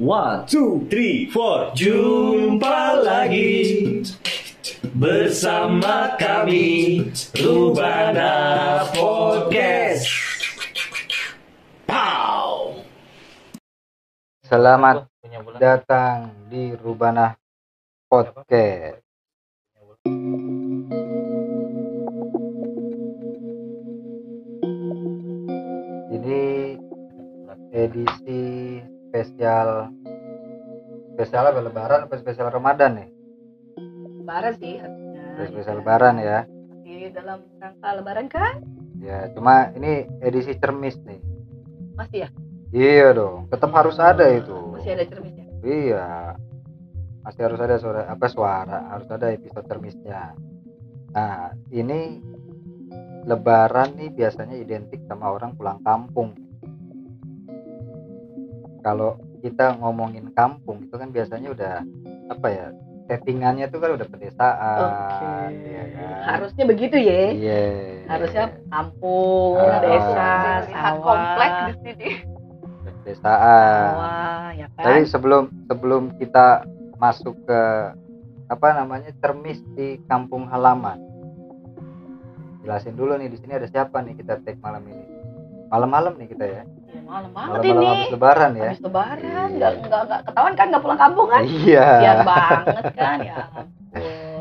One, two, three, four. Jumpa lagi bersama kami Rubana Podcast. Pow. Selamat datang di Rubana Podcast. Ini edisi spesial spesial apa lebaran apa spesial Ramadan nih? lebaran sih harusnya Spesial lebaran ya. masih dalam rangka lebaran kan Ya, cuma ini edisi cermis nih. masih ya Iya dong, tetap harus ada itu. masih ada cermisnya Iya. Masih harus ada suara apa suara, harus ada episode termisnya. Nah, ini lebaran nih biasanya identik sama orang pulang kampung. Kalau kita ngomongin kampung itu kan biasanya udah apa ya? Settingannya tuh kan udah pedesaan, Oke. ya kan? harusnya begitu ya Iya. harusnya kampung Ah. desa sawah komplek di sini. pedesaan. sawah ya kan Tapi sebelum sebelum kita masuk ke apa namanya termis di kampung halaman, jelasin dulu nih di sini ada siapa nih kita take malam ini. Malam-malam nih kita ya. Ya, malam banget ini habis lebaran ya. habis lebaran Iya. nggak nggak nggak ketahuan kan nggak pulang kampung kan Iya. sian banget kan ya ampun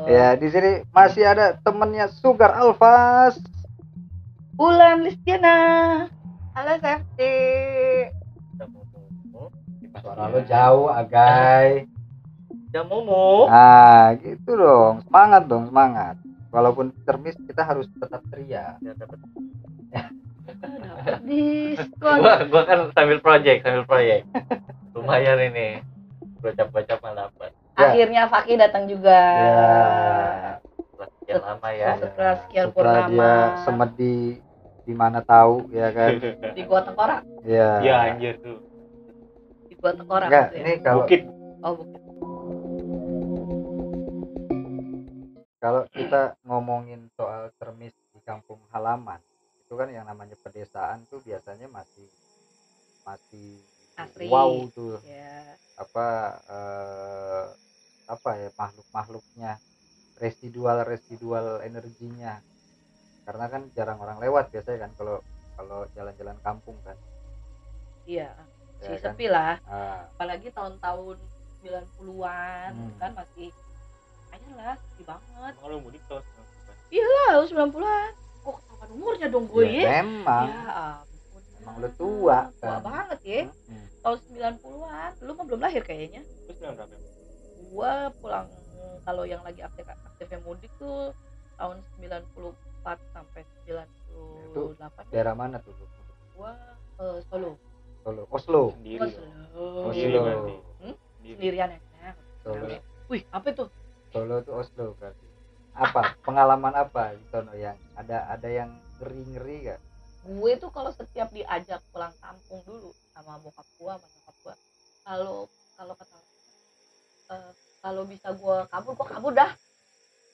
Ya di sini masih ada temennya Sugar Alfas. Bulan Listiana Halo Safety. Suara lo jauh, agai. jamumu Ah, gitu dong. Semangat dong, semangat. Walaupun termis kita harus tetap ceria. Ya, dapat. Dapat diskon. Gua gua kan sambil project sambil project. Lumayan ini. Gocap gocap malah dapat. Ya. akhirnya Fakih datang juga. Ya. setelah sekian lama ya. Setelah sekian Setelah purnama. dia semet di di mana tahu ya kan? Di gua tengkorak. Ya. Ya anjir tuh. Di gua tengkorak enggak ya. ini kalau bukit. Oh bukan kalau kita ngomongin soal termis di kampung halaman itu kan yang namanya pedesaan tuh biasanya masih masih Asri. wow tuh. ya. Apa eh, apa ya makhluk makhluknya residual residual energinya. Karena kan jarang orang lewat biasanya kan kalau kalau jalan-jalan kampung kan. Iya ya si kan? sepi lah. Ah, apalagi tahun-tahun 90-an Hmm. kan masih aja lah sepi banget. Kalau mudik terus lah 90-an kok ketahuan umurnya dong gue ya, ya? memang. Ya ampun. Emang udah tua, tua kan? banget ya. Hmm. tahun 90-an lu mah belum lahir kayaknya. Berapa? Gua pulang kalau yang lagi aktif aktifnya mudik tuh tahun 94 sampai 98 daerah mana tuh? Gua eh, Solo. Solo. Oslo. Sendiri Oh, Sendiri Oslo berarti. Hmm? Sendiri. sendirian ya? Solo. Wih apa itu? Solo tuh Oslo berarti apa? Pengalaman apa di sono yang ada ada yang ngeri ngeri gak gue tuh kalau setiap diajak pulang kampung dulu sama bokap gua sama nyokap gua kalau kalau kata eh, kalau bisa gua kabur gua kabur dah.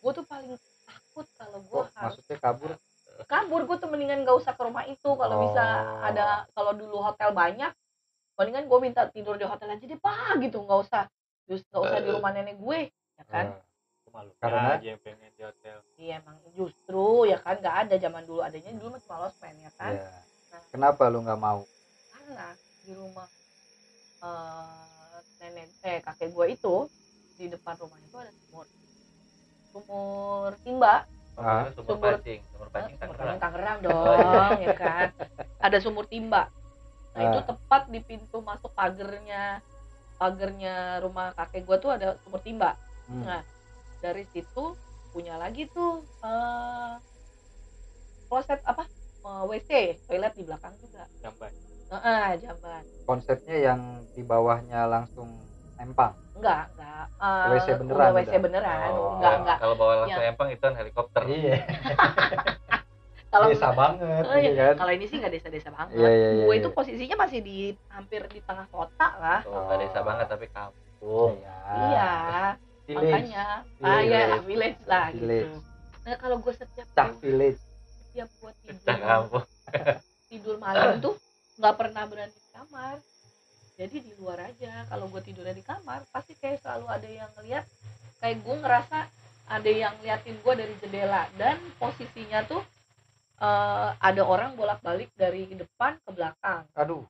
Gua tuh paling takut kalau gua kok harus maksudnya kabur? Kabur gue tuh mendingan gak usah ke rumah itu. Kalau bisa Oh. ada kalau dulu hotel banyak mendingan gue minta tidur di hotel aja deh pak gitu. Nggak usah just nggak usah di rumah nenek gue ya kan? Eh, Aku malu Karena? aja yang pengen di hotel iya emang justru ya kan nggak ada zaman dulu adanya dulu masih losmen ya kan ya. kenapa lu nggak mau karena di rumah eh, nenek eh kakek gue itu di depan rumah itu ada sumur sumur timba Ah. sumur Sumur- pancing sumur Eh, pancing sumur Tangerang pancing Tangerang dong ya kan ada sumur timba nah itu Ah. tepat di pintu masuk pagernya pagernya rumah kakek gua tuh ada sumur timba Hmm. Nah. Dari situ punya lagi tuh eh kloset apa Eh, WC toilet di belakang juga. Jamban. Heeh, jamban. Konsepnya yang di bawahnya langsung empang? Enggak enggak. Eh, WC beneran WC udah? beneran. Oh. enggak enggak. Kalau bawa langsung Ya. empang itu kan helikopter. Iya. Kalau desa banget Oh, iya. iya kan? Kalau ini sih nggak desa-desa banget. Iya, iya, iya, gue iya. itu posisinya masih di hampir di tengah kota lah. Oh, nggak desa banget tapi kampung. Iya. iya Village. makanya ah ya Village. lah Village. gitu nah kalau gue setiap Cah village. setiap gue tidur tidur malam tuh nggak pernah berani di kamar. Jadi di luar aja kalau gue tidurnya di kamar pasti kayak selalu ada yang ngeliat kayak gue ngerasa ada yang liatin gue dari jendela. Dan posisinya tuh eh, ada orang bolak-balik dari depan ke belakang. Aduh.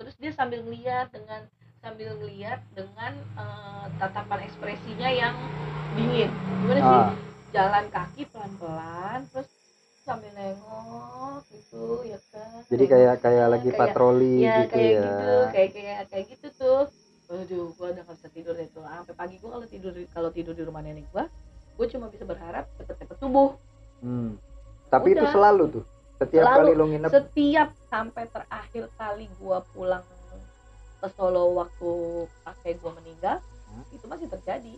Terus dia sambil ngeliat dengan sambil ngeliat dengan eh, tatapan ekspresinya yang dingin. Gimana sih? Ah, jalan kaki pelan-pelan terus sambil nengok gitu ya kan? Jadi kayak kayak lagi kayak- patroli ya gitu kayak ya. gitu kayak kayak kayak gitu tuh. Aduh gua udah gak bisa tidur deh tuh. Sampai pagi gua kalau tidur kalau tidur di rumah nenek gua gua cuma bisa berharap cepet-cepet subuh Hmm. tapi itu Udah. selalu tuh. Setiap Selalu. kali lu nginep. Setiap sampai terakhir kali gua pulang ke Solo waktu kakek gua meninggal Hmm. itu masih terjadi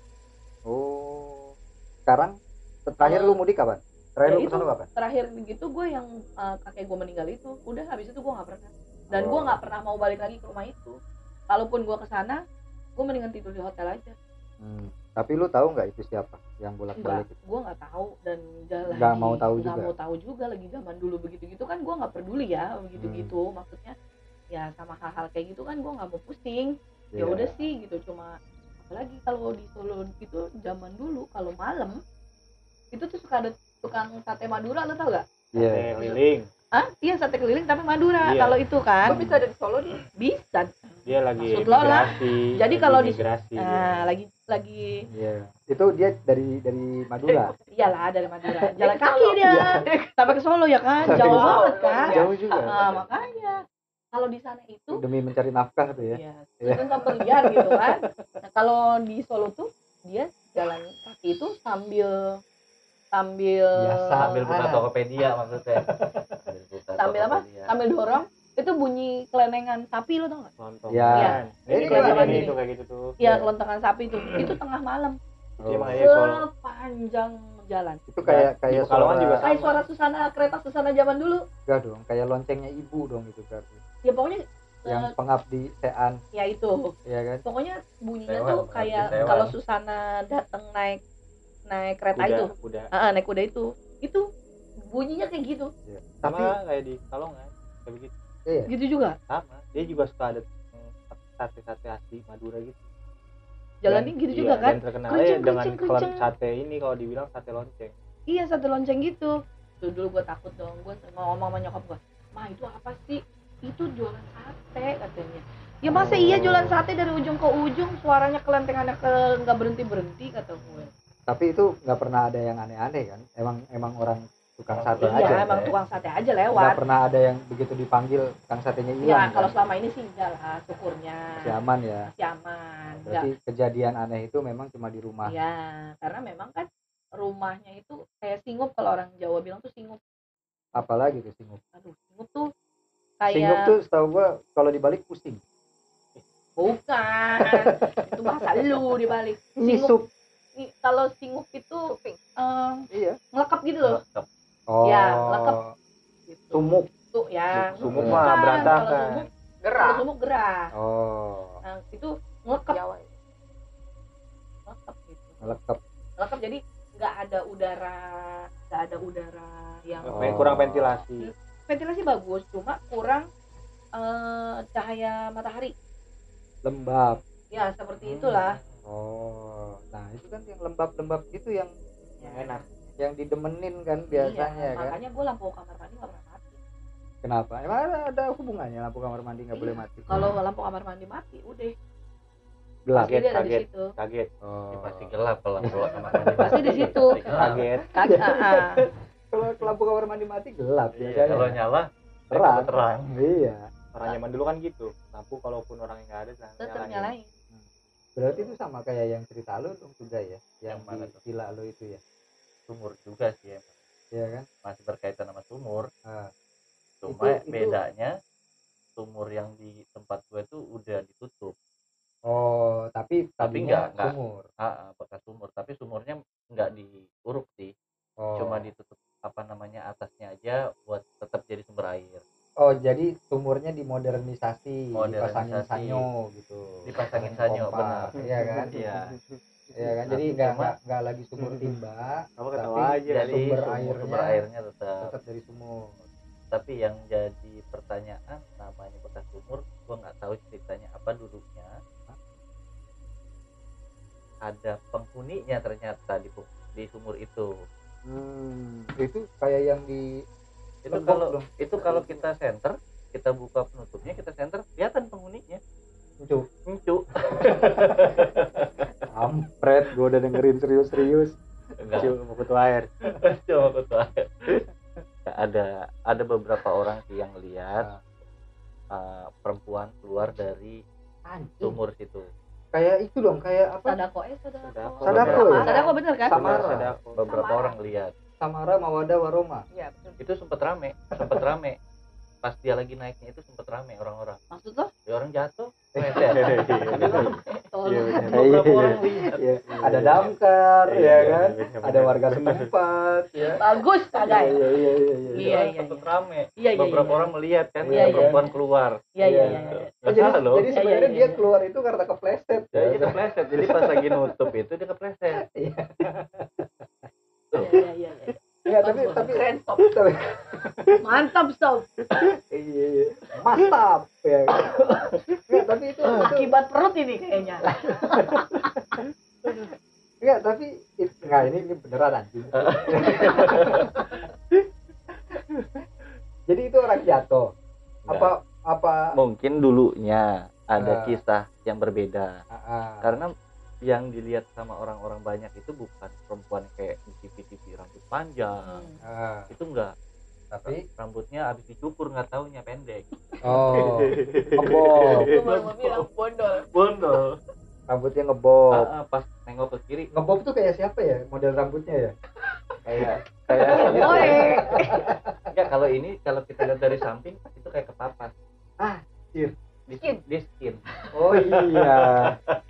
oh sekarang terakhir Eh, lu mudik kapan terakhir ya lu itu. ke sana kapan terakhir gitu gue yang uh, kakek gue meninggal itu udah habis itu gue nggak pernah dan gue Oh. nggak pernah mau balik lagi ke rumah itu kalaupun gue ke sana gue mendingan tidur di hotel aja Hmm. tapi lu tahu nggak itu siapa yang bolak balik gue nggak tahu dan Nggak mau tahu nggak juga. mau tahu juga lagi zaman dulu begitu gitu kan gue nggak peduli ya begitu gitu Hmm. maksudnya ya sama hal-hal kayak gitu kan gue nggak mau pusing Iya. ya udah sih gitu cuma apalagi kalau di Solo gitu zaman dulu kalau malam itu tuh suka ada tukang sate Madura lo tau gak? Iya. Eh, keliling Ah iya sate keliling tapi Madura Iya. kalau itu kan Kok bisa ada di Solo nih? bisa dia lagi Maksud lo lah. migrasi Jadi kalau di- migrasi nah lagi lagi Iya. Itu dia dari dari Madura. iyalah dari Madura jalan ke kaki Solo. dia sampai ke Solo ya kan jauh banget kan Jauh juga. Ah, makanya kalau di sana itu Demi mencari nafkah tuh ya. ya Iya. kan berlian gitu kan nah, kalau di Solo tuh dia jalan kaki itu sambil sambil Biasa. sambil buka Ah. Tokopedia maksudnya sambil buka sambil apa sambil dorong itu bunyi kelenengan sapi lo tau gak? nonton Ya. Iya. ini gini. tuh kayak gitu tuh Iya kelontongan sapi itu itu tengah malam Oh. Makanya Solo sepanjang jalan Itu kayak kayak suara juga kayak suara susana kereta susana zaman dulu enggak dong, kayak loncengnya ibu dong itu berarti. Ya pokoknya Yang eh, pengabdi sean, ya itu. Ya kan? pokoknya bunyinya Sewa, tuh kayak kalau susana datang naik naik kereta kuda itu. kuda. Ah, naik kuda itu. Itu bunyinya kayak gitu. Tapi sama kayak di Kalongan kayak begitu. Iya, gitu juga? Sama. Dia juga suka ada sate sate asli Madura gitu. Jalannya Dan- gitu iya, juga kan? terkenal Kenceng, dengan kenceng. sate ini kalau dibilang sate lonceng. Iya satu lonceng gitu. Tuh dulu gue takut dong. Gue ngomong sama nyokap gue mah itu apa sih itu jualan sate katanya ya masa iya jualan sate dari ujung ke ujung suaranya kelentengannya ke nggak berhenti berhenti kata gue tapi itu nggak pernah ada yang aneh-aneh kan? Emang emang orang tukang sate iya aja. emang tukang sate aja Nggak lewat pernah ada yang begitu dipanggil tukang satenya ya hilang. kalau kan? selama ini sih enggak lah syukurnya Masih aman ya. masih aman enggak Berarti kejadian aneh itu memang cuma di rumah. ya karena memang kan rumahnya itu kayak singup kalau orang Jawa bilang tuh singup Apalagi tuh singup. aduh singup tuh kayak Singup tuh setahu gua kalau dibalik pusing. bukan itu bahasa lu dibalik i- kalau singup itu em, Iya. ngelekap gitu loh Lengkap. Oh. Ya, lengkap. gitu. Sumuk. tuh ya sumuk Bukan, mah kalau berantakan sumuk kalau Gerah. sumuk gerah Oh. nah itu ngelekap Jawa. ya. ngelekap gitu ngelekap jadi nggak ada udara nggak ada udara yang Oh. kurang ventilasi ventilasi bagus cuma kurang eh, cahaya matahari Lembab. ya seperti itulah Oh. Nah, itu kan yang lembab-lembab gitu yang yang enak yang didemenin kan biasanya iya, kan. makanya gue lampu kamar mandi nggak pernah mati Kenapa? Emang ada, ada hubungannya lampu kamar mandi nggak boleh Iya. mati? kalau lampu kamar mandi mati udah gelap. Kaget, kaget. situ kaget Oh. Ya, pasti gelap kalau keluar kamar mandi Pasti di situ. Kaget ah, ah. Kalau lampu kamar mandi mati gelap Iya, biasanya. kalau nyala terang. terang Iya. orang zaman dulu kan gitu lampu kalaupun orang yang nggak ada tetap nyalain. nyalain Berarti itu sama kayak yang cerita lu dong juga ya, yang, Yang mana di tuh? lu itu ya. sumur juga sih emang. Iya kan? masih berkaitan sama sumur Ah. cuma Itu- itu- bedanya sumur yang di tempat gue tuh udah ditutup Oh, tapi Tapi nggak- nggak. sumur. ah, ah, bekas sumur tapi sumurnya nggak diuruk sih Oh. cuma ditutup apa namanya atasnya aja buat tetap jadi sumber air Oh, jadi sumurnya dimodernisasi, dipasangin Modernisasi. sanyo gitu. Dipasangin Pasangin sanyo, benar. Iya kan? iya Iya kan? Jadi nggak nggak lagi sumur timba, kamu Tapi aja jadi sumber sumber, airnya- sumber airnya tetap tetap dari sumur. tapi yang jadi pertanyaan namanya bekas sumur gua nggak tahu ceritanya apa dulunya ada penghuninya ternyata di di sumur itu Hmm, itu kayak yang di itu kalau dong. itu kalau kita center kita buka penutupnya kita center kelihatan penghuninya Encu. encu Ampret, gue udah dengerin serius-serius. enggak Cium mau kutu air. cuma ketua ada ada beberapa orang sih yang lihat uh, perempuan keluar dari Anjing. sumur situ Kayak itu dong, kayak apa? sadako eh sadako Sadako. Sadako ya? sadako bener kan Samara. Sadako. beberapa Samara. orang lihat Samara Mawada Waroma. Iya, betul. itu sempat rame sempat rame pas dia lagi naiknya itu sempat rame orang-orang maksud lo ya orang jatuh Iya, beberapa orang lihat Iya, ada damkar, Iya, ya iya, kan? iya, Ada warga setempat, ya. bagus kagak ya Iya, iya, iya, iya. Iya, Iya, iya, sempat iya. rame iya iya beberapa iya. orang melihat kan Iya, ada iya. perempuan keluar iya iya Iya. iya iya. Oh, jadi, Nggak loh jadi Iya, sebenarnya iya, iya. dia keluar itu karena kepleset. ya dia kepleset jadi pas lagi nutup itu dia kepleset iya iya iya iya. Iya, tapi tapi tapi- mantap sob iya, iya. mantap ya. Tapi itu itu akibat perut ini kayaknya enggak, tapi it- enggak ini ini beneran anjing. Jadi itu orang jatuh. Apa apa mungkin dulunya ada Ah. kisah yang berbeda Ah, ah. karena yang dilihat sama orang-orang banyak itu bukan perempuan kayak di TV-TV rambut panjang. Ah, itu enggak tapi rambutnya habis dicukur nggak taunya pendek. Oh ngebol. Bilang bondol. bondol. Rambutnya ngebob Ah, ah, pas nengok ke kiri. Ngebob tuh kayak siapa ya model rambutnya ya? Kayak kayak ya. iya. Enggak, kalau ini kalau kita lihat dari samping itu kayak kepapas Ah, skin. di Skin. di skin. Oh iya.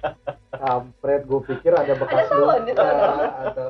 Kampret gue pikir ada bekas Ada tawon, ada luka atau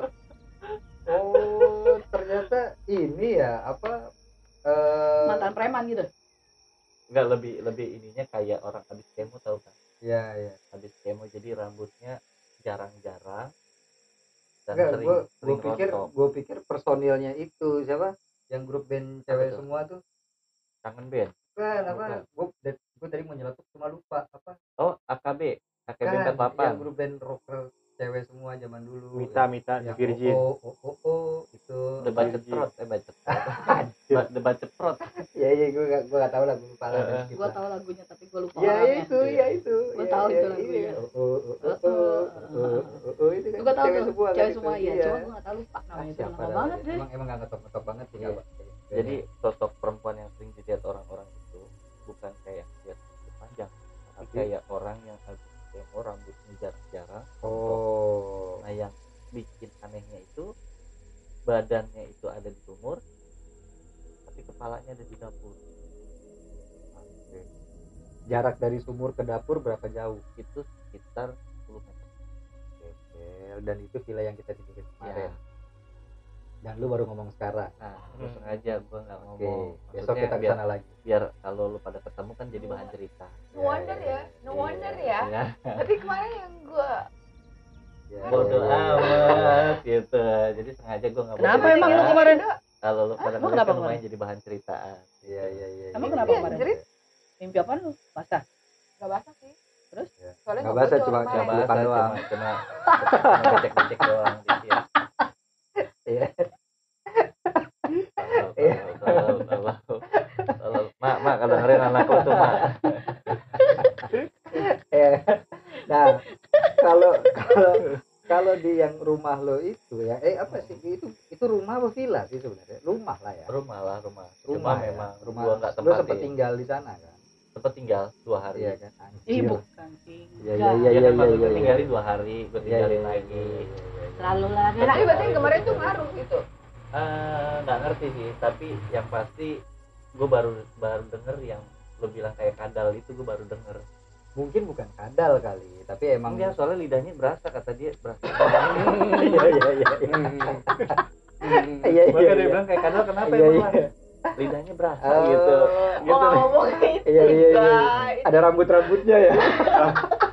Virgin. Oh, oh, oh, oh, itu debat ceprot, eh bacet. debat ceprot. Ya ya, gue gak gue gak tahu lagu lupa lah. Gue tahu lagunya tapi gue lupa. Iya itu, ya itu. Gue tahu itu lagunya. Oh, oh, oh, oh, itu kan. Gue tahu semua. Cewek semua ya. cuma gue gak tahu lupa namanya itu lama banget deh. Emang emang gak ngetop-ngetop banget sih Jadi sosok perempuan yang sering dilihat orang-orang itu bukan kayak lihat panjang, kayak orang yang agak orang rambutnya jarang-jarang. Oh. Nah yang bikin anehnya itu badannya itu ada di sumur tapi kepalanya ada di dapur. Oke. jarak dari sumur ke dapur berapa jauh? Itu sekitar 10 meter. Oke, dan itu villa yang kita tinggalin ya. Kemarin dan lu baru ngomong sekarang? Nah gue sengaja gue nggak oke ngomong besok Maksudnya kita ke biar, sana lagi. biar kalau lu pada ketemu kan jadi bahan cerita. No wonder ya, no wonder ya. ya Tapi kemarin yang gue Ya, bodoh ya, ya. amat gitu jadi sengaja gue nggak Kenapa emang lu cerita. kemarin? kalau lu pada Emang kenapa kan lumayan kemarin? jadi bahan ceritaan iya iya iya Emang iya. kenapa Iya, kemarin? jerit. mimpi apa lu basah gak basah sih. Terus? Ya. Soalnya Nggak nggak basah, cuma- cuma doang. cuma cuma becek-becek doang gitu ya Iya. Iya. mak mak kalau dengerin anakku tuh mak Eh, nah kalau kalau kalau di yang rumah lo itu ya eh apa sih itu itu rumah apa villa sih sebenarnya rumah lah ya rumah lah rumah rumah cuma ya. memang rumah gua nggak lo sempet tempatin tinggal di sana kan sempet tinggal dua hari iya kan Anjir. Bukan Iya, tinggal. iya, ya iya, kan iya, iya. tinggalin dua hari gue Iya, tinggalin lagi. Selalu lah. Tapi berarti yang kemarin tuh ngaruh gitu. Eh, nggak ngerti sih tapi yang pasti gue baru baru denger yang lo bilang kayak kadal itu gue baru denger mungkin bukan kadal kali tapi emang dia soalnya lidahnya berasa kata dia berasa. Iya iya iya iya. Iya Makanya dia iya. bilang kayak kadal kenapa Iya, emang iya. Mas? lidahnya berasa Oh, gitu. gitu iya iya iya ada rambut rambutnya ya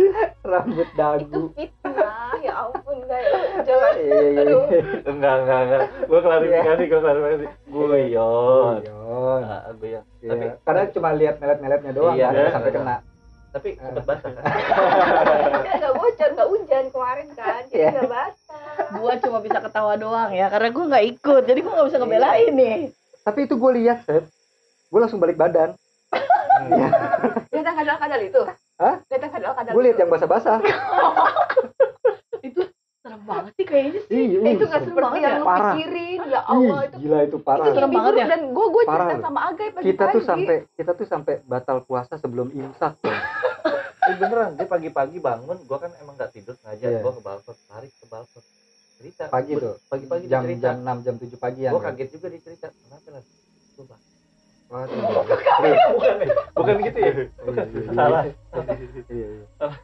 rambut Itu dagu fitnah, ya ampun guys. Jangan. iya iya Aduh. iya enggak enggak enggak gue klarifikasi gue klarifikasi guyon Guyon. Ah, guyon Iya, Tapi karena cuma lihat melet-meletnya doang Iya, kan, iya. sampai kena. tapi cepet basah kan. Nggak bocor, nggak hujan kemarin kan, jadi Iya. nggak basah. gua cuma bisa ketawa doang ya karena gua nggak ikut jadi gua nggak bisa ngebelain nih Tapi itu gue lihat, Sep. Gue langsung balik badan. Lihat yang kadal-kadal itu? Hah? Gue lihat itu? yang basah-basah. itu serem banget sih kayaknya sih Ih, Eh, itu nggak serem seperti banget yang ya. lu Parah. pikirin, ya Allah Ih, itu gila itu parah. itu Serem mimpi banget ya? dan gue gue Parah cerita sama Agai pagi Kita tuh sampai kita tuh sampai batal puasa sebelum imsak. tuh. Eh, beneran dia pagi-pagi bangun gua kan emang nggak tidur sengaja Iya. gua ke balkon lari ke balkon cerita Pagi tuh. pagi-pagi Jam cerita jam 6 jam 7 pagian. gua kan? kaget juga dia cerita kenapa lah Waduh. bukan bukan gitu ya Iya, iya, iya. Salah.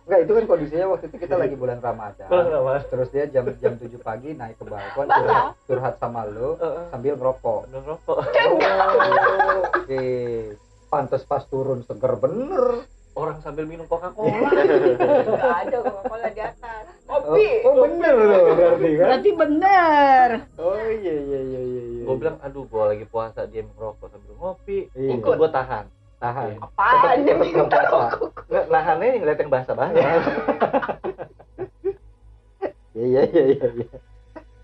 Enggak, itu kan kondisinya waktu itu kita lagi bulan Ramadan. Terus dia jam jam 7 pagi naik ke balkon curhat, curhat sama lu sambil ngerokok. belum rokok Oke. Pantes pas turun seger bener. Orang sambil minum coca cola nggak ada Coca-Cola di atas Oh, kopi oh bener loh berarti kan? berarti bener Oh iya iya iya iya. iya. gue bilang aduh gue lagi puasa dia ngerokok sambil ngopi Iya. ikut gue tahan tahan. apaan dia Tetep minum nggak puasa. nggak nahannya yang ngeliat yang basah banget Iya iya iya iya. iya.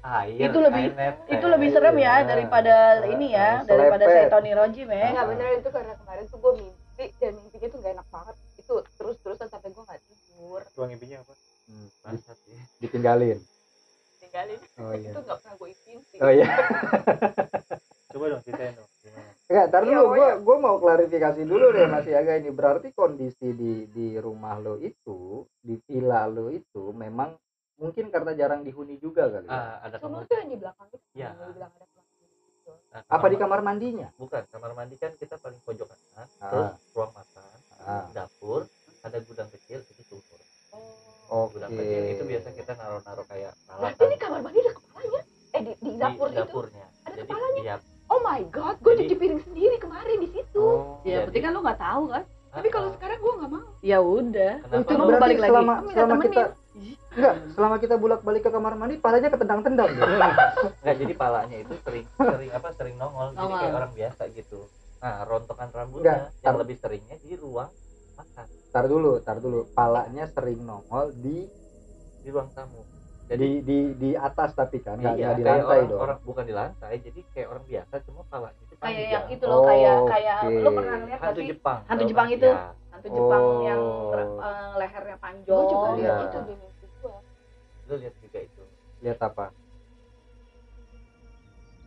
air Itu lebih- air itu lebih serem ya Iya. daripada ini ya Selepet. daripada Saitoni Rojim ya nggak bener itu karena kemarin tuh gue mimpi dan mimpinya tuh gak enak banget itu terus-terusan sampai gue nggak tidur Tuang mimpinya apa? Hmm, Basah sih. ditinggalin. tinggalin Oh iya. itu nggak pernah gue ipin sih Oh iya. Coba dong ceritain dong. Gimana? Enggak, tar Iya, dulu oh gua gua mau klarifikasi dulu deh masih agak ini. Berarti kondisi di di rumah lo itu, di villa lo itu memang mungkin karena jarang dihuni juga kali ya. ah ada kamar tuh yang di belakang itu Iya. yang bilang ada kamar gitu. nah, Apa di ma- kamar mandinya? bukan kamar mandi kan kita paling pojok kanan Ah. terus Ah. dapur ada gudang kecil itu sumur oh Oke. gudang kecil itu biasa kita naruh-naruh kayak berarti peralatan ini kamar mandi ada kepalanya? Eh di, di di dapur itu? dapurnya. Ada jadi kepalanya? iya. Oh my god gue Jadi- cuci piring sendiri kemarin di situ. Oh. ya Jadi- berarti kan lo nggak tahu kan? Tapi kalau ah, sekarang gue nggak mau. Ya udah. Itu berarti balik lagi. selama selama kita enggak, selama kita bolak-balik ke kamar mandi palanya ketendang-tendang. Ya. Nggak, jadi palanya itu sering sering apa sering nongol. Jadi Nongol. kayak orang biasa gitu nah rontokan rambutnya Nggak, yang tar- lebih seringnya di ruang makan Tar dulu, tar dulu. Palanya sering nongol di di ruang tamu di di di atas tapi kan nggak iya, nggak di lantai orang, dong. orang bukan di lantai jadi kayak orang biasa cuma palanya itu kayak panjang. yang itu loh kayak Oh, kayak oke. lo pernah ngeliat hantu sih Jepang Hantu Jepang itu? Ya. hantu Jepang Oh. yang eh, lehernya gue panjang juga iya. lihat itu di mimpi gue lu lihat juga itu Lihat apa?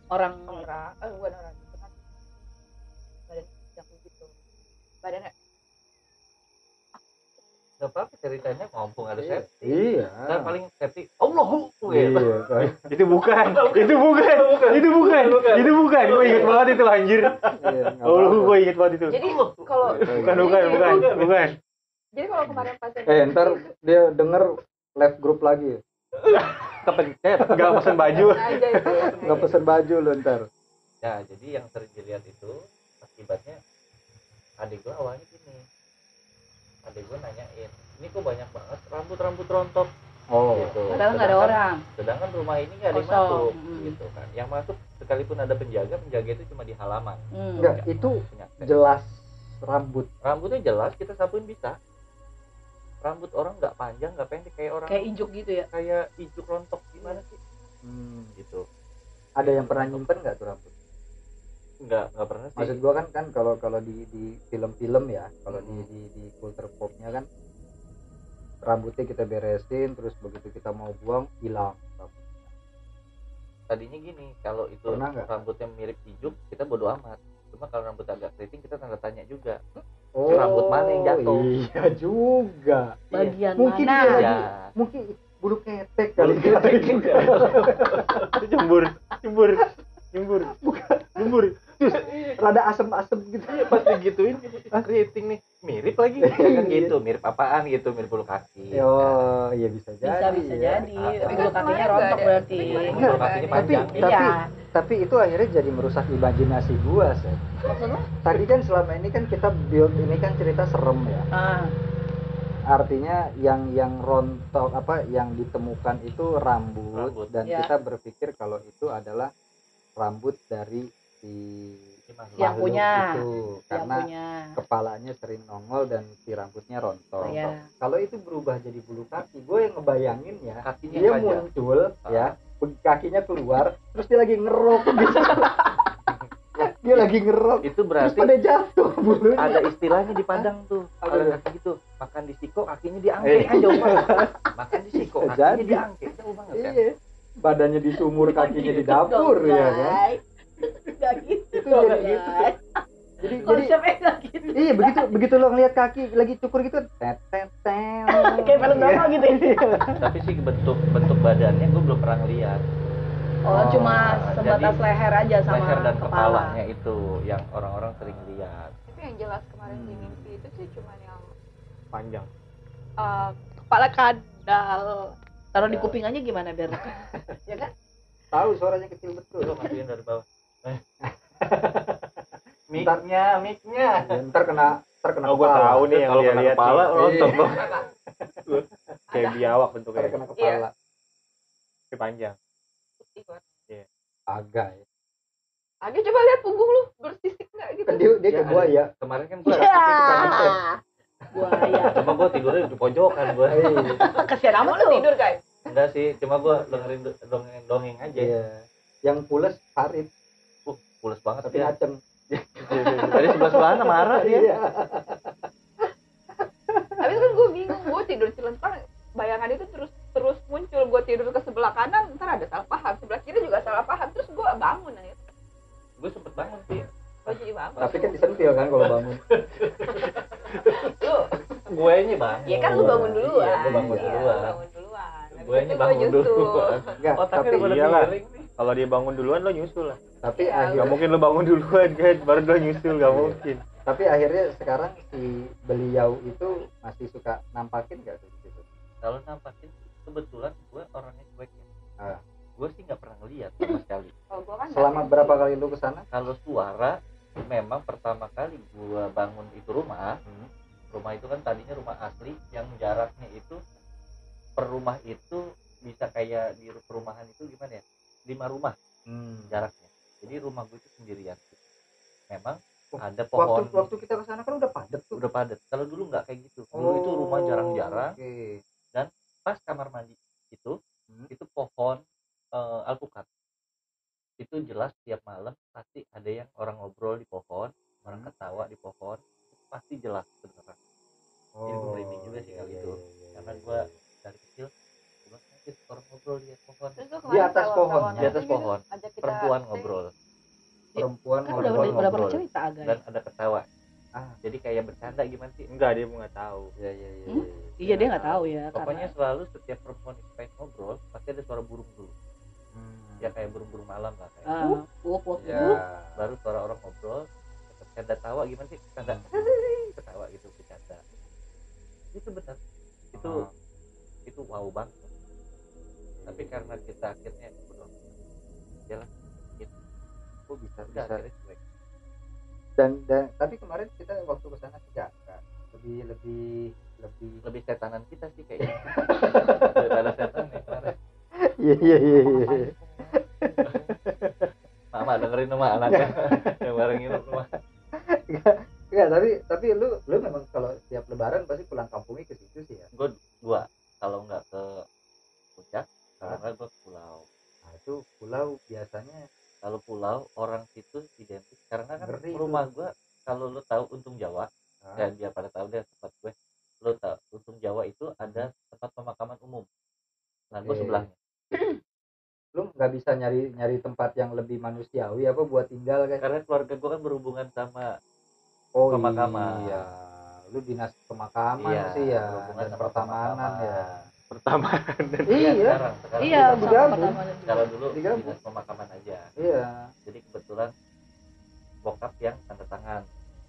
orang orang eh bukan orang badannya Gak apa-apa ceritanya mumpung ada Iya. safety Iya. Ntar paling safety Allahu Iya. Akbar. Itu bukan, itu bukan, itu bukan, itu bukan. Gue inget banget itu anjir. Iya, Oh, apa-apa. gue inget banget itu. jadi kalau Bukan, bukan, bukan, bukan. jadi kalau kemarin pas Eh, ntar dia denger live group lagi. Kepencet Gak pesen baju. itu Nggak pesen baju lu ntar. Ya jadi yang sering dilihat itu Akibatnya Adik gua awalnya gini Adik gua nanyain Ini kok banyak banget rambut-rambut rontok Oh. gitu padahal nggak ada orang Sedangkan rumah ini nggak ada yang masuk Hmm. gitu kan Yang masuk sekalipun ada penjaga Penjaga itu cuma di halaman Hmm. Enggak, itu Punya akses. jelas rambut. Rambutnya jelas kita sapuin bisa Rambut orang nggak panjang nggak pendek Kayak orang kayak injuk gitu ya kayak ijuk rontok gimana sih Hmm. gitu Ada yang pernah nyimpen nggak tuh rambut? Nggak nggak pernah sih Maksud gua kan kan kalau kalau di di film-film ya, kalau di Hmm. di di culture popnya kan rambutnya kita beresin terus begitu kita mau buang hilang rambutnya. tadinya gini kalau itu Pernah rambutnya mirip ijuk kita bodo amat cuma kalau rambut agak keriting kita tanda tanya juga Oh, rambut mana yang jatuh? Iya juga. bagian Mungkin mana dia lagi- ya Mungkin bulu ketek kali Bulu ketek juga. Itu jembur, jembur, jembur, jembur. rada asem-asem gitu. Iya, pas digituin keriting nih mirip lagi ya kan gitu mirip apaan gitu mirip bulu kaki Oh, iya bisa jadi. bisa bisa ya. jadi Ah, tapi tapi bulu kakinya rontok berarti Tapi bulu kakinya Tapi panjang tapi iya tapi itu akhirnya jadi merusak imajinasi gua, Seth. maksudnya Tadi kan selama ini kan kita build ini kan cerita serem ya. ah Artinya yang yang rontok apa yang ditemukan itu rambut, Rambut. dan Ya. kita berpikir kalau itu adalah rambut dari si. Yang punya. itu yang karena punya kepalanya sering nongol dan si rambutnya rontok. Iya. Kalau itu berubah jadi bulu kaki, gue yang ngebayangin ya, kakinya dia panjang muncul Ah. ya, kakinya keluar, terus dia lagi ngerok gitu. dia lagi ngerok, itu terus berarti pada jatuh bulunya. ada istilahnya di Padang tuh tuh? kaki gitu makan di siko kakinya diangke Eh. kan jauh banget makan di siko kakinya Jadi. diangke jauh banget kan Iya. Badannya di sumur, kakinya di dapur ya kan. Gak gitu Itu dong, jadi gitu. Jadi jadi Konsepnya gak gitu. iya begitu begitu lo ngeliat kaki lagi cukur gitu tet tet tet. Kayak film drama gitu ya. tapi sih bentuk bentuk badannya gue belum pernah lihat Oh, Oh, cuma sebatas jadi leher aja sama leher dan kepala. kepalanya itu yang orang-orang sering lihat Tapi yang jelas kemarin di Hmm. mimpi itu sih cuman yang panjang eh, kepala kadal. Taruh di kuping aja gimana biar ya kan? Tahu suaranya kecil betul. lo masukin dari bawah Eh. Miknya miknya Ya, ntar kena ntar kena oh gua kepala. tahu nih yang kalau dia kena lihat kepala nih. rontok Iya. kayak biawak Ntar bentuknya kena kepala. tapi panjang banget. Agak ya. Agi coba lihat punggung lu bersisik nggak gitu? Kan dia dia Ya, ke buaya. kemarin kan gue Ya. Buaya. cuma gue tidurnya di pojokan gue Iya. Kasihan Kamu amat lu tuh. tidur guys? enggak sih cuma gue dengerin dongeng dongeng aja Iya. Yang pules Farid, pules banget tapi dia. ngaceng. tadi sebelah sebelah marah dia. Iya. Tapi kan gue bingung, gue tidur cilentang bayangan itu terus terus muncul. Gue tidur ke sebelah kanan ntar ada salah paham. Sebelah kiri juga salah paham. Terus gue bangun aja gue sempet bangun sih. Gue jadi bangun. Tapi kan disentil kan kalau bangun. lu. Gue nya bangun. Ya kan lu bangun duluan. iya, gue bangun Iya, duluan. lu bangun duluan. Habis gue nya gua bangun duluan. Enggak, tapi iyalah. kalau dia bangun duluan lo nyusul lah tapi Iya, akhir Gak mungkin lo bangun duluan kan baru lo nyusul gak mungkin tapi akhirnya sekarang si beliau itu masih suka nampakin gak tuh di situ? kalau nampakin kebetulan gue orangnya cuek ya Ah. gue sih nggak pernah ngeliat sama sekali Oh, gua kan Selama berapa sih. kali lu ke sana? kalau suara memang pertama kali gue bangun itu rumah Hmm. rumah itu kan tadinya rumah asli yang jaraknya itu per rumah itu bisa kayak di perumahan itu gimana ya lima rumah Hmm. jaraknya jadi rumah gue itu sendirian memang Oh, ada Waktu pohon waktu kita ke sana kan udah padat tuh. udah padat kalau dulu nggak kayak gitu dulu itu rumah jarang-jarang Oke. pas kamar mandi itu Hmm. itu pohon eh, alpukat itu jelas tiap malam pasti ada yang orang ngobrol di pohon orang Hmm. ketawa di pohon itu pasti jelas beneran Jadi gua merinding juga sih iya, kali iya, itu. iya, iya, karena iya. gua dari kecil gua sakit orang ngobrol di atas pohon Di atas pohon, di atas pohon. perempuan ngobrol perempuan Kan udah ngobrol udah udah pernah ngobrol. cerita agak. dan ada ketawa Ah. jadi kayak bercanda gimana sih enggak dia nggak tahu Iya iya iya. Hmm? iya. Iya dia nggak tahu ya pokoknya karena selalu setiap perempuan itu pengen ngobrol pasti ada suara burung dulu Hmm. ya kayak burung-burung malam lah kayak ah, wuk wuk Ya. baru suara orang ngobrol bercanda tawa gimana sih bercanda ketawa gitu bercanda itu benar itu Ah. itu wow banget tapi karena kita akhirnya udah jalan Kok bisa udah bisa? akhirnya dan, dan tapi kemarin kita waktu ke sana enggak lebih lebih lebih lebih setanan kita sih kayaknya daripada setan ya kemarin. Iya iya iya iya mama dengerin sama anaknya yang bareng nginep rumah. Enggak, tapi tapi lu lu memang kalau setiap lebaran pasti pulang kampungnya ke situ sih ya? Gue dua kalau nggak ke puncak kalau Hah? nggak gue ke pulau nah itu pulau biasanya kalau pulau orang situ identik karena kan Ngeri rumah gue kalau lu tahu untung Jawa ah, dan dia pada tahu deh tempat gue lu tahu untung Jawa itu ada tempat pemakaman umum nah gue Oke. sebelahnya lu nggak bisa nyari nyari tempat yang lebih buat tinggal kan karena keluarga gue kan berhubungan sama oh pemakaman. iya lu dinas pemakaman Iya, sih ya berhubungan dan sama pertamanan pemakaman. ya pertama iya sekarang, sekarang Iya, udah. Di sama gabung. pertama dan kalau dulu Di gabung. dinas pemakaman aja. Iya. Jadi kebetulan bokap yang tanda tangan.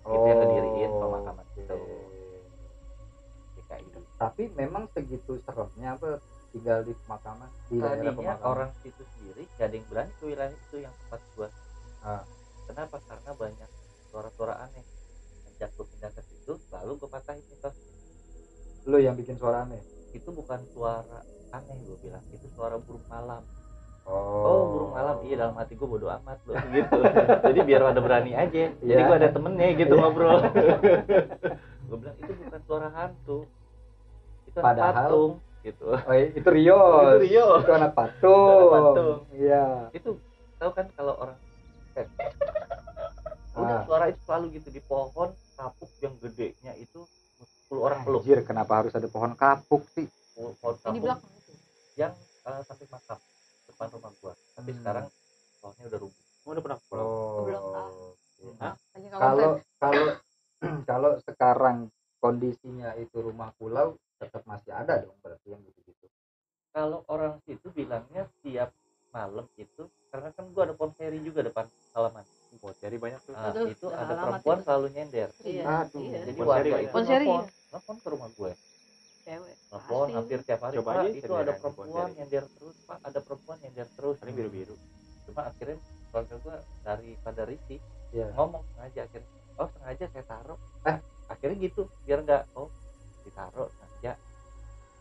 Itu yang ngediriin pemakaman itu. Oke. DKI tapi memang segitu seremnya apa tinggal di pemakaman di daerah pemakaman? orang situ sendiri gak ada yang berani ke wilayah itu yang tempat gua Kenapa? Karena banyak suara-suara aneh. Sejak gua pindah ke situ lalu gua patahin itu. Lu yang bikin suara aneh? Itu bukan suara aneh gua bilang. Itu suara burung malam. Oh. Burung malam. Iya dalam hati gue bodo amat loh gitu. Jadi biar pada berani aja. Jadi Iya. gue ada temennya gitu Iya. ngobrol. Gue bilang itu bukan suara hantu. Itu Padahal- patung. Gitu. Oh, itu Rio. Itu Rio. Itu anak patung. Iya. itu tahu kan kalau orang udah Ah. suara itu selalu gitu di pohon kapuk yang gedenya itu 10 orang peluk Anjir, kenapa harus ada pohon kapuk sih? pohon pohon Di kapuk belakang itu. yang eh, samping makam depan rumah gua tapi Hmm. sekarang pohonnya udah rubuh udah pernah pulang Oh. Belum Kalau kalau kalau sekarang kondisinya itu rumah pulau tetap masih ada dong berarti yang gitu-gitu. kalau orang situ bilangnya tiap malam itu karena kan gua ada ponseri juga depan halaman oh, jadi banyak tuh Nah, Aduh, itu ada perempuan itu. selalu nyender Iya. Aduh. iya. jadi Ponseri warga itu nelfon ke rumah gue Cewek. telepon Pasti. hampir tiap hari Coba pak aja itu ada perempuan nyender terus pak ada perempuan nyender terus ini biru biru cuma akhirnya keluarga gua daripada risih Iya. ngomong sengaja akhirnya oh sengaja saya taruh Eh. akhirnya gitu biar nggak oh ditaruh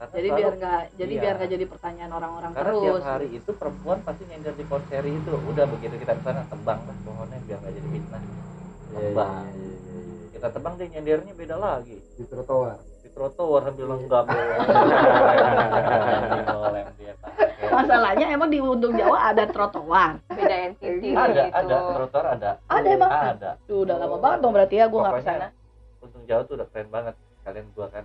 karena Jadi selalu- biar nggak jadi Iya. biar nggak jadi pertanyaan orang-orang karena terus. tiap hari itu perempuan pasti nyender di ponseri itu udah begitu kita ke sana tebang lah pohonnya biar nggak jadi fitnah Iya, tebang iya, iya, iya. kita tebang dia nyendernya beda lagi Di trotoar. di trotoar sambil lenggam. Masalahnya emang di Untung Jawa ada trotoar. beda entity ada gitu. ada trotoar ada Ada emang? ada Tuh udah lama banget dong berarti ya gue nggak ke sana. untung jauh tuh udah keren banget kalian gua kan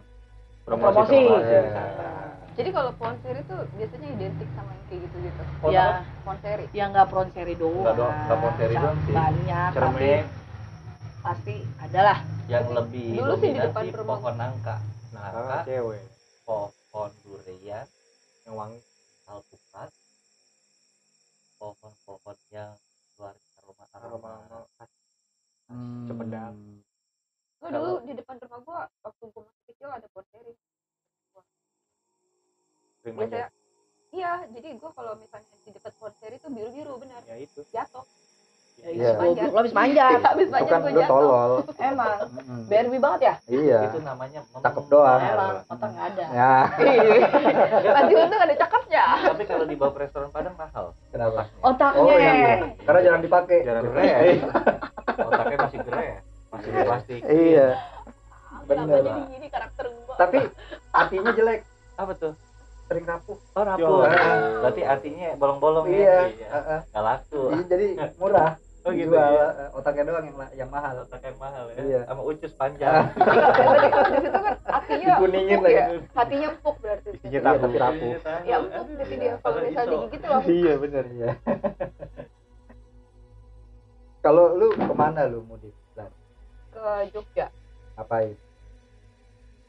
Promosi. promosi Iya. wisata. jadi kalau ponseri itu biasanya identik sama yang kayak gitu-gitu Pohon Ya, apa? ponseri yang nggak pronseri doang. Nggak doang, nggak pronseri doang sih. Banyak, tapi cermek pasti ada lah. yang Tapi lebih dulu sih di depan rumah pohon nangka nangka ah, cewek pohon durian yang wangi alpukat pohon-pohon yang keluar aroma aroma Aroma- Hmm. Cempedak. Gua dulu di depan rumah gua waktu gua biasanya manja iya jadi gua kalau misalnya di dekat ponseri itu biru biru benar ya itu jatuh Ya, Iya. goblok, lo habis manjat. habis banyak kan jatuh tolol. Emang. Barbie banget ya? Iya. itu namanya Cakep doang. Emang otak nggak ada. Ya, masih untung ada cakepnya tapi kalau dibawa ke restoran padang mahal kenapa? Otaknya. Oh, iya. Karena jarang dipakai. Jarang Gerai. otaknya masih gerai masih di plastik Iya. kenapa Bener. jadi gini karakter gua Tapi hatinya jelek, apa tuh sering rapuh. oh rapuh Yo. berarti artinya bolong-bolong Iya. ya Heeh. nggak laku Jadi, jadi murah. Oh, gitu Dijual, ya? eh, otaknya doang yang yang mahal. otaknya mahal ya Iya. sama ucus panjang berarti kalau di situ kan hatinya empuk lagi. ya hatinya empuk berarti isinya Iya, tahu tapi rapuh. ya empuk berarti dia kalau Kalau misalnya digigit tuh langsung Iya bener ya. Kalau lu ke mana lu mudik? Ke Jogja Ngapain?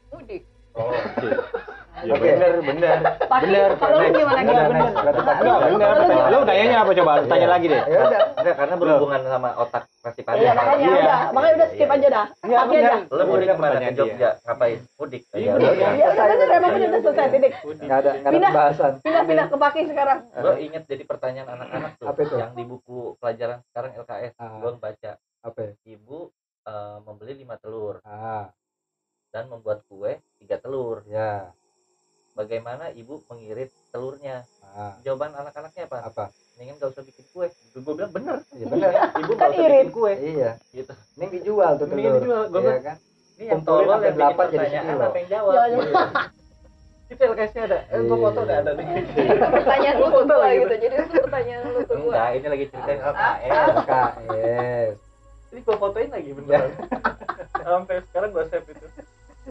mudik oh ya Oke. bener bener Pasti Bener, kalau lu next. gimana Bener, gimana? next. Berarti pasti Enggak, bener. bener Kalau lu tanyanya apa coba lu tanya Iya. lagi deh Ya udah. enggak karena berhubungan sama otak masih panjang Iya makanya Iya. udah, makanya udah skip aja dah. Iya, Tapi aja. bener. lo mudik Iya, ke mana ke pertanyaan Jogja ngapain mudik Iya, Ya, bener. udah. Iya udah bener emang bener udah selesai titik. Nggak ada, nggak ada Pindah. pembahasan. Pindah-pindah ke Paki sekarang. gue inget jadi pertanyaan anak-anak tuh, Apa itu? yang di buku pelajaran sekarang LKS Ah. gue baca Apa ya? ibu eh, membeli lima telur Ah, dan membuat kue tiga telur ya. Bagaimana ibu mengirit telurnya? Ah, jawaban anak-anaknya apa? Apa? mendingan gak usah bikin kue. Gue bilang bener. Iya bener. ibu Kan gak usah irit. bikin kue. Iya. gitu. Ini dijual tuh telur. dijual, gua Iya bilang, kan? ini yang tolol yang bikin pertanyaan. apa yang jawab? Gitu. itu LKS-nya ada. Eh gue foto udah ada nih. Pertanyaan lu ke gua gitu jadi itu pertanyaan lu ke gua enggak ini lagi ceritain LKS KS. ini gue fotoin lagi beneran. Sampai sekarang gue save itu.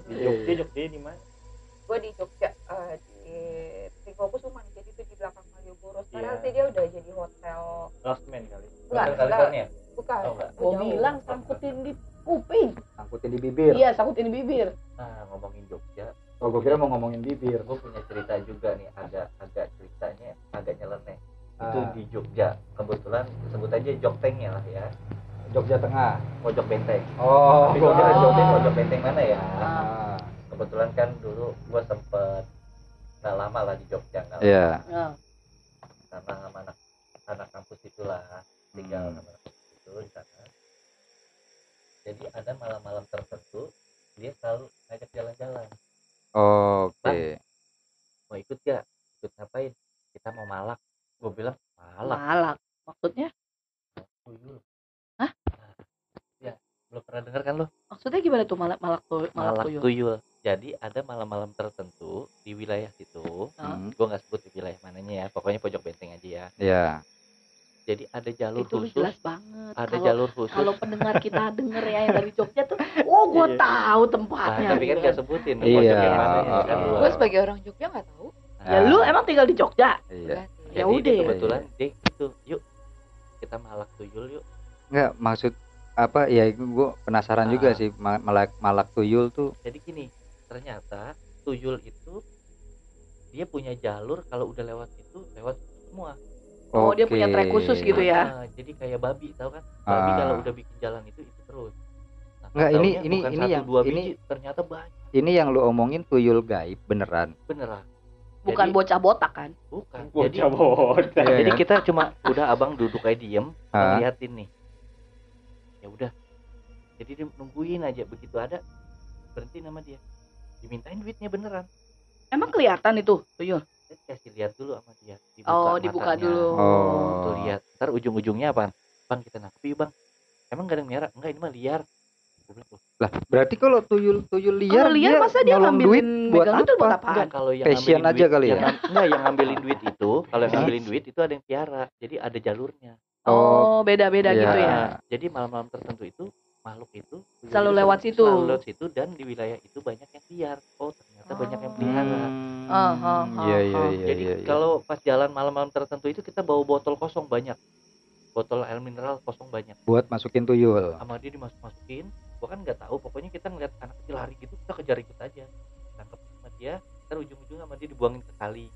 Di Jogja Jogja di mana gua di Jogja eh, di Tinggo Kusuman jadi itu di belakang Malioboro. Sekarang Iya. sih dia udah jadi hotel. Last Man kali. Enggak, Hotel California? Bukan. Oh, enggak. Gua bilang sangkutin di kuping. Sangkutin di bibir. Iya, sangkutin di bibir. nah ngomongin Jogja. Oh, gue kira mau ngomongin bibir. gue punya cerita juga nih agak agak ceritanya agak nyeleneh. Itu Ah, di Jogja. Kebetulan sebut aja Joktengnya lah ya. Jogja Tengah. pojok benteng. Oh, tapi gue kira pojok benteng mana ya? Ah, kebetulan kan dulu gue sempet nggak lama lah di Jogja nggak iya. lama. Ya. Karena sama anak anak kampus itulah tinggal hmm. sama kampus itu di sana. Jadi ada malam-malam tertentu dia selalu ngajak jalan-jalan. Oke. Okay. Mau ikut gak? Ikut ngapain? Kita mau malak. Gue bilang malak. Malak. Maksudnya? Tuyul. Hah? Ya, belum pernah dengar kan lo? Maksudnya gimana tuh malak malak tuyul? Malak, malak tuyul. tuyul jadi ada malam-malam tertentu di wilayah situ. Hmm. gue nggak sebut di wilayah mananya ya pokoknya pojok benteng aja ya ya jadi ada jalur Itu khusus jelas banget. ada Kalau jalur khusus kalau pendengar kita denger ya yang dari Jogja tuh, oh gue Iya. tahu Nah, tempatnya. tapi kan gitu gak sebutin Iya. pojok yang mana ya, kan gue sebagai orang Jogja nggak tahu Ya lu emang tinggal di Jogja? iya Ya Jadi udah. kebetulan dia gitu yuk kita malak tuyul yuk nggak maksud apa ya gue penasaran juga Ah. sih ma- malak malak tuyul tuh jadi gini ternyata tuyul itu dia punya jalur kalau udah lewat itu lewat semua Oh, dia punya trek khusus gitu ya? Ah, jadi kayak babi tahu kan babi Ah. kalau udah bikin jalan itu itu terus nah, Nggak, ini- ini- bukan ini satu, yang- dua ini- biji ternyata banyak ini yang lu omongin tuyul gaib beneran beneran Bukan Jadi- bocah botak kan? bukan Bocah jadi bocah. Iya, jadi kan? kita cuma udah abang duduk kayak diem Ah. ngeliatin nih ya udah jadi dia nungguin aja begitu ada berhenti nama dia dimintain duitnya beneran Emang kelihatan itu tuyul? saya kasih lihat dulu sama dia dibuka Oh, dibuka matanya. dulu. Oh. tuh lihat ntar ujung-ujungnya apa bang kita nangkep yuk bang emang gak ada yang merah enggak ini mah liar Gua bilang, "Loh, lah berarti kalau tuyul tuyul liar Kalau liar masa dia nyolong duit buat itu buat apa? apaan? enggak kalau yang Passion ngambilin aja duit, kali ya? yang enggak yang ngambilin duit itu kalau yang ngambilin duit itu ada yang piara jadi ada jalurnya Oh, beda-beda Iya. gitu ya. Jadi malam-malam tertentu itu makhluk itu Selalu lewat situ. selalu lewat situ dan di wilayah itu banyak yang liar oh ternyata banyak yang pelihara Hmm, Ah, ah, ah, iya iya ah. iya jadi iya, iya. kalau pas jalan malam-malam tertentu itu kita bawa botol kosong banyak. Botol air mineral kosong banyak. Buat masukin tuyul. Sama dia dimasuk masukin gua kan nggak tahu pokoknya kita ngeliat anak kecil lari gitu kita kejar ikut aja. Tangkap sama dia ntar ujung-ujungnya sama dia dibuangin ke kali.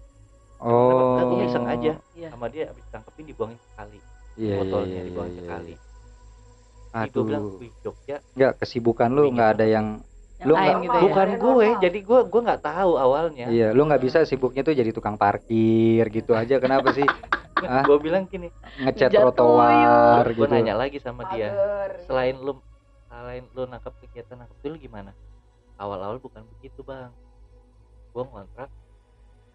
Oh. Enggak, gua iseng aja. Iya. sama dia abis tangkepin dibuangin ke kali. Iya iya botolnya iya dibuangin iya, ke kali. iya. Bilang aduh. Wih Jogja. Nggak kesibukan lu nggak ada Yang Lu lain nggak- gitu ya. bukan Ada gue normal. jadi gue gue nggak tahu awalnya iya lu nggak bisa sibuknya tuh jadi tukang parkir gitu aja kenapa sih Ah. gue bilang gini ngecat trotoar gue gitu nanya lagi sama dia selain lu selain lu nangkep kegiatan nangkep tuyul gimana awal-awal bukan begitu bang gue ngontrak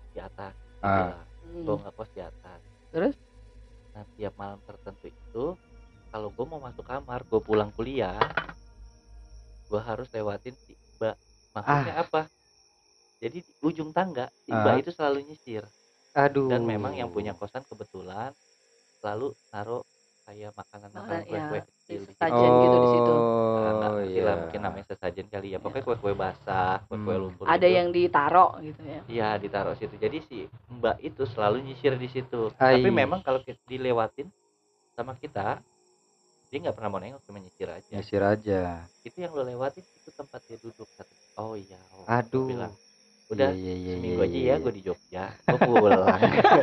di atas Ah. Hmm. gue nggak kos di atas Terus? nah tiap malam tertentu itu kalau gue mau masuk kamar gue pulang kuliah gue harus lewatin si mbak maksudnya apa jadi di ujung tangga si mbak Ah. itu selalu nyisir aduh dan memang yang punya kosan kebetulan selalu naruh kayak makanan-makanan Makanan, ya, kue-kue kecil di situ. sesajen gitu di situ. Nah, oh lah iya mungkin namanya sesajen kali ya pokoknya kue-kue basah kue-kue Hmm. lumpur Ada gitu. yang ditaro gitu ya. iya ditaruh situ jadi si mbak itu selalu nyisir di situ Ai. tapi memang kalau dilewatin sama kita dia nggak pernah mau nengok cuma nyisir aja nyisir aja itu yang lo lewatin itu tempat dia duduk Kata, oh iya oh. Gua aduh bilang udah Iya, iya, iya, seminggu iya, aja iya. ya gue di Jogja gue pulang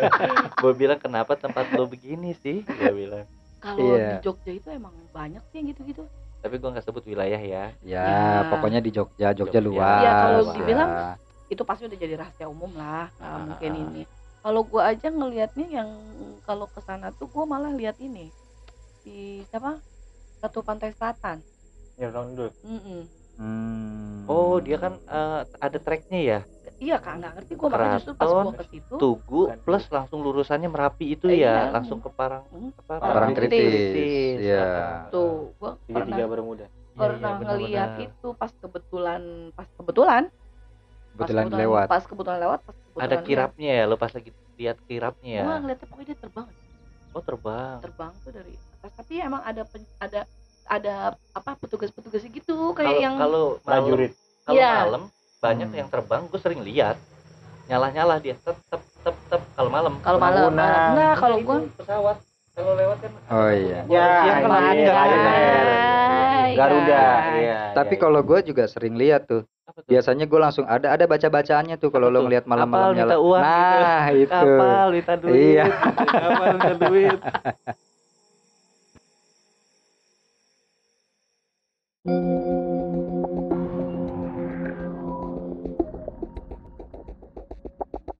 gue bilang kenapa tempat lo begini sih gue bilang Kalau Iya. di Jogja itu emang banyak sih yang gitu-gitu. tapi gue nggak sebut wilayah ya ya, Ya. pokoknya di Jogja Jogja Jogja. luas Iya, kalau ya. dibilang Itu pasti udah jadi rahasia umum lah. nggak Ah, mungkin ini. Kalau gua aja ngelihatnya yang kalau ke sana tuh gua malah lihat ini di siapa? Satu Pantai Selatan. Ya ulang dulu. Mm-mm. Hmm. oh dia kan eh, ada treknya ya Iya kak, nggak ngerti gua makanya justru pas gua ke situ. Tugu plus langsung lurusannya Merapi itu Eh, ya iya. langsung ke Parang Hmm. apa Parang Tritis. Tritis ya Tuh, gua Tiga tiga pernah bermuda. Iya, pernah iya, ngeliat benar-benar. itu pas kebetulan pas kebetulan pas kebetulan lewat pas kebetulan lewat pas kebetulan ada kirapnya ya lo pas lagi lihat kirapnya ya Gua ngeliatnya pokoknya dia terbang oh terbang terbang tuh dari atas tapi emang ada pen- ada ada apa petugas-petugas gitu kayak kalau yang kalau malam Prajurit. kalau Iya. malam banyak Hmm. yang terbang gue sering lihat nyala nyala dia tep tep tep tep kalau malam kalau malam malam. enggak kalau gua pesawat kalau lewat kan Oh, iya. Ya, siang kan iya, ada iya, nggak ada. Hai, Garuda. guys. Iya. tapi iya, kalau gue juga sering lihat tuh biasanya gue langsung ada ada baca bacaannya tuh kalau lo ngelihat malam-malam Kapal minta nyala uang nah itu kapal minta duit Iya. kapal minta duit Hmm.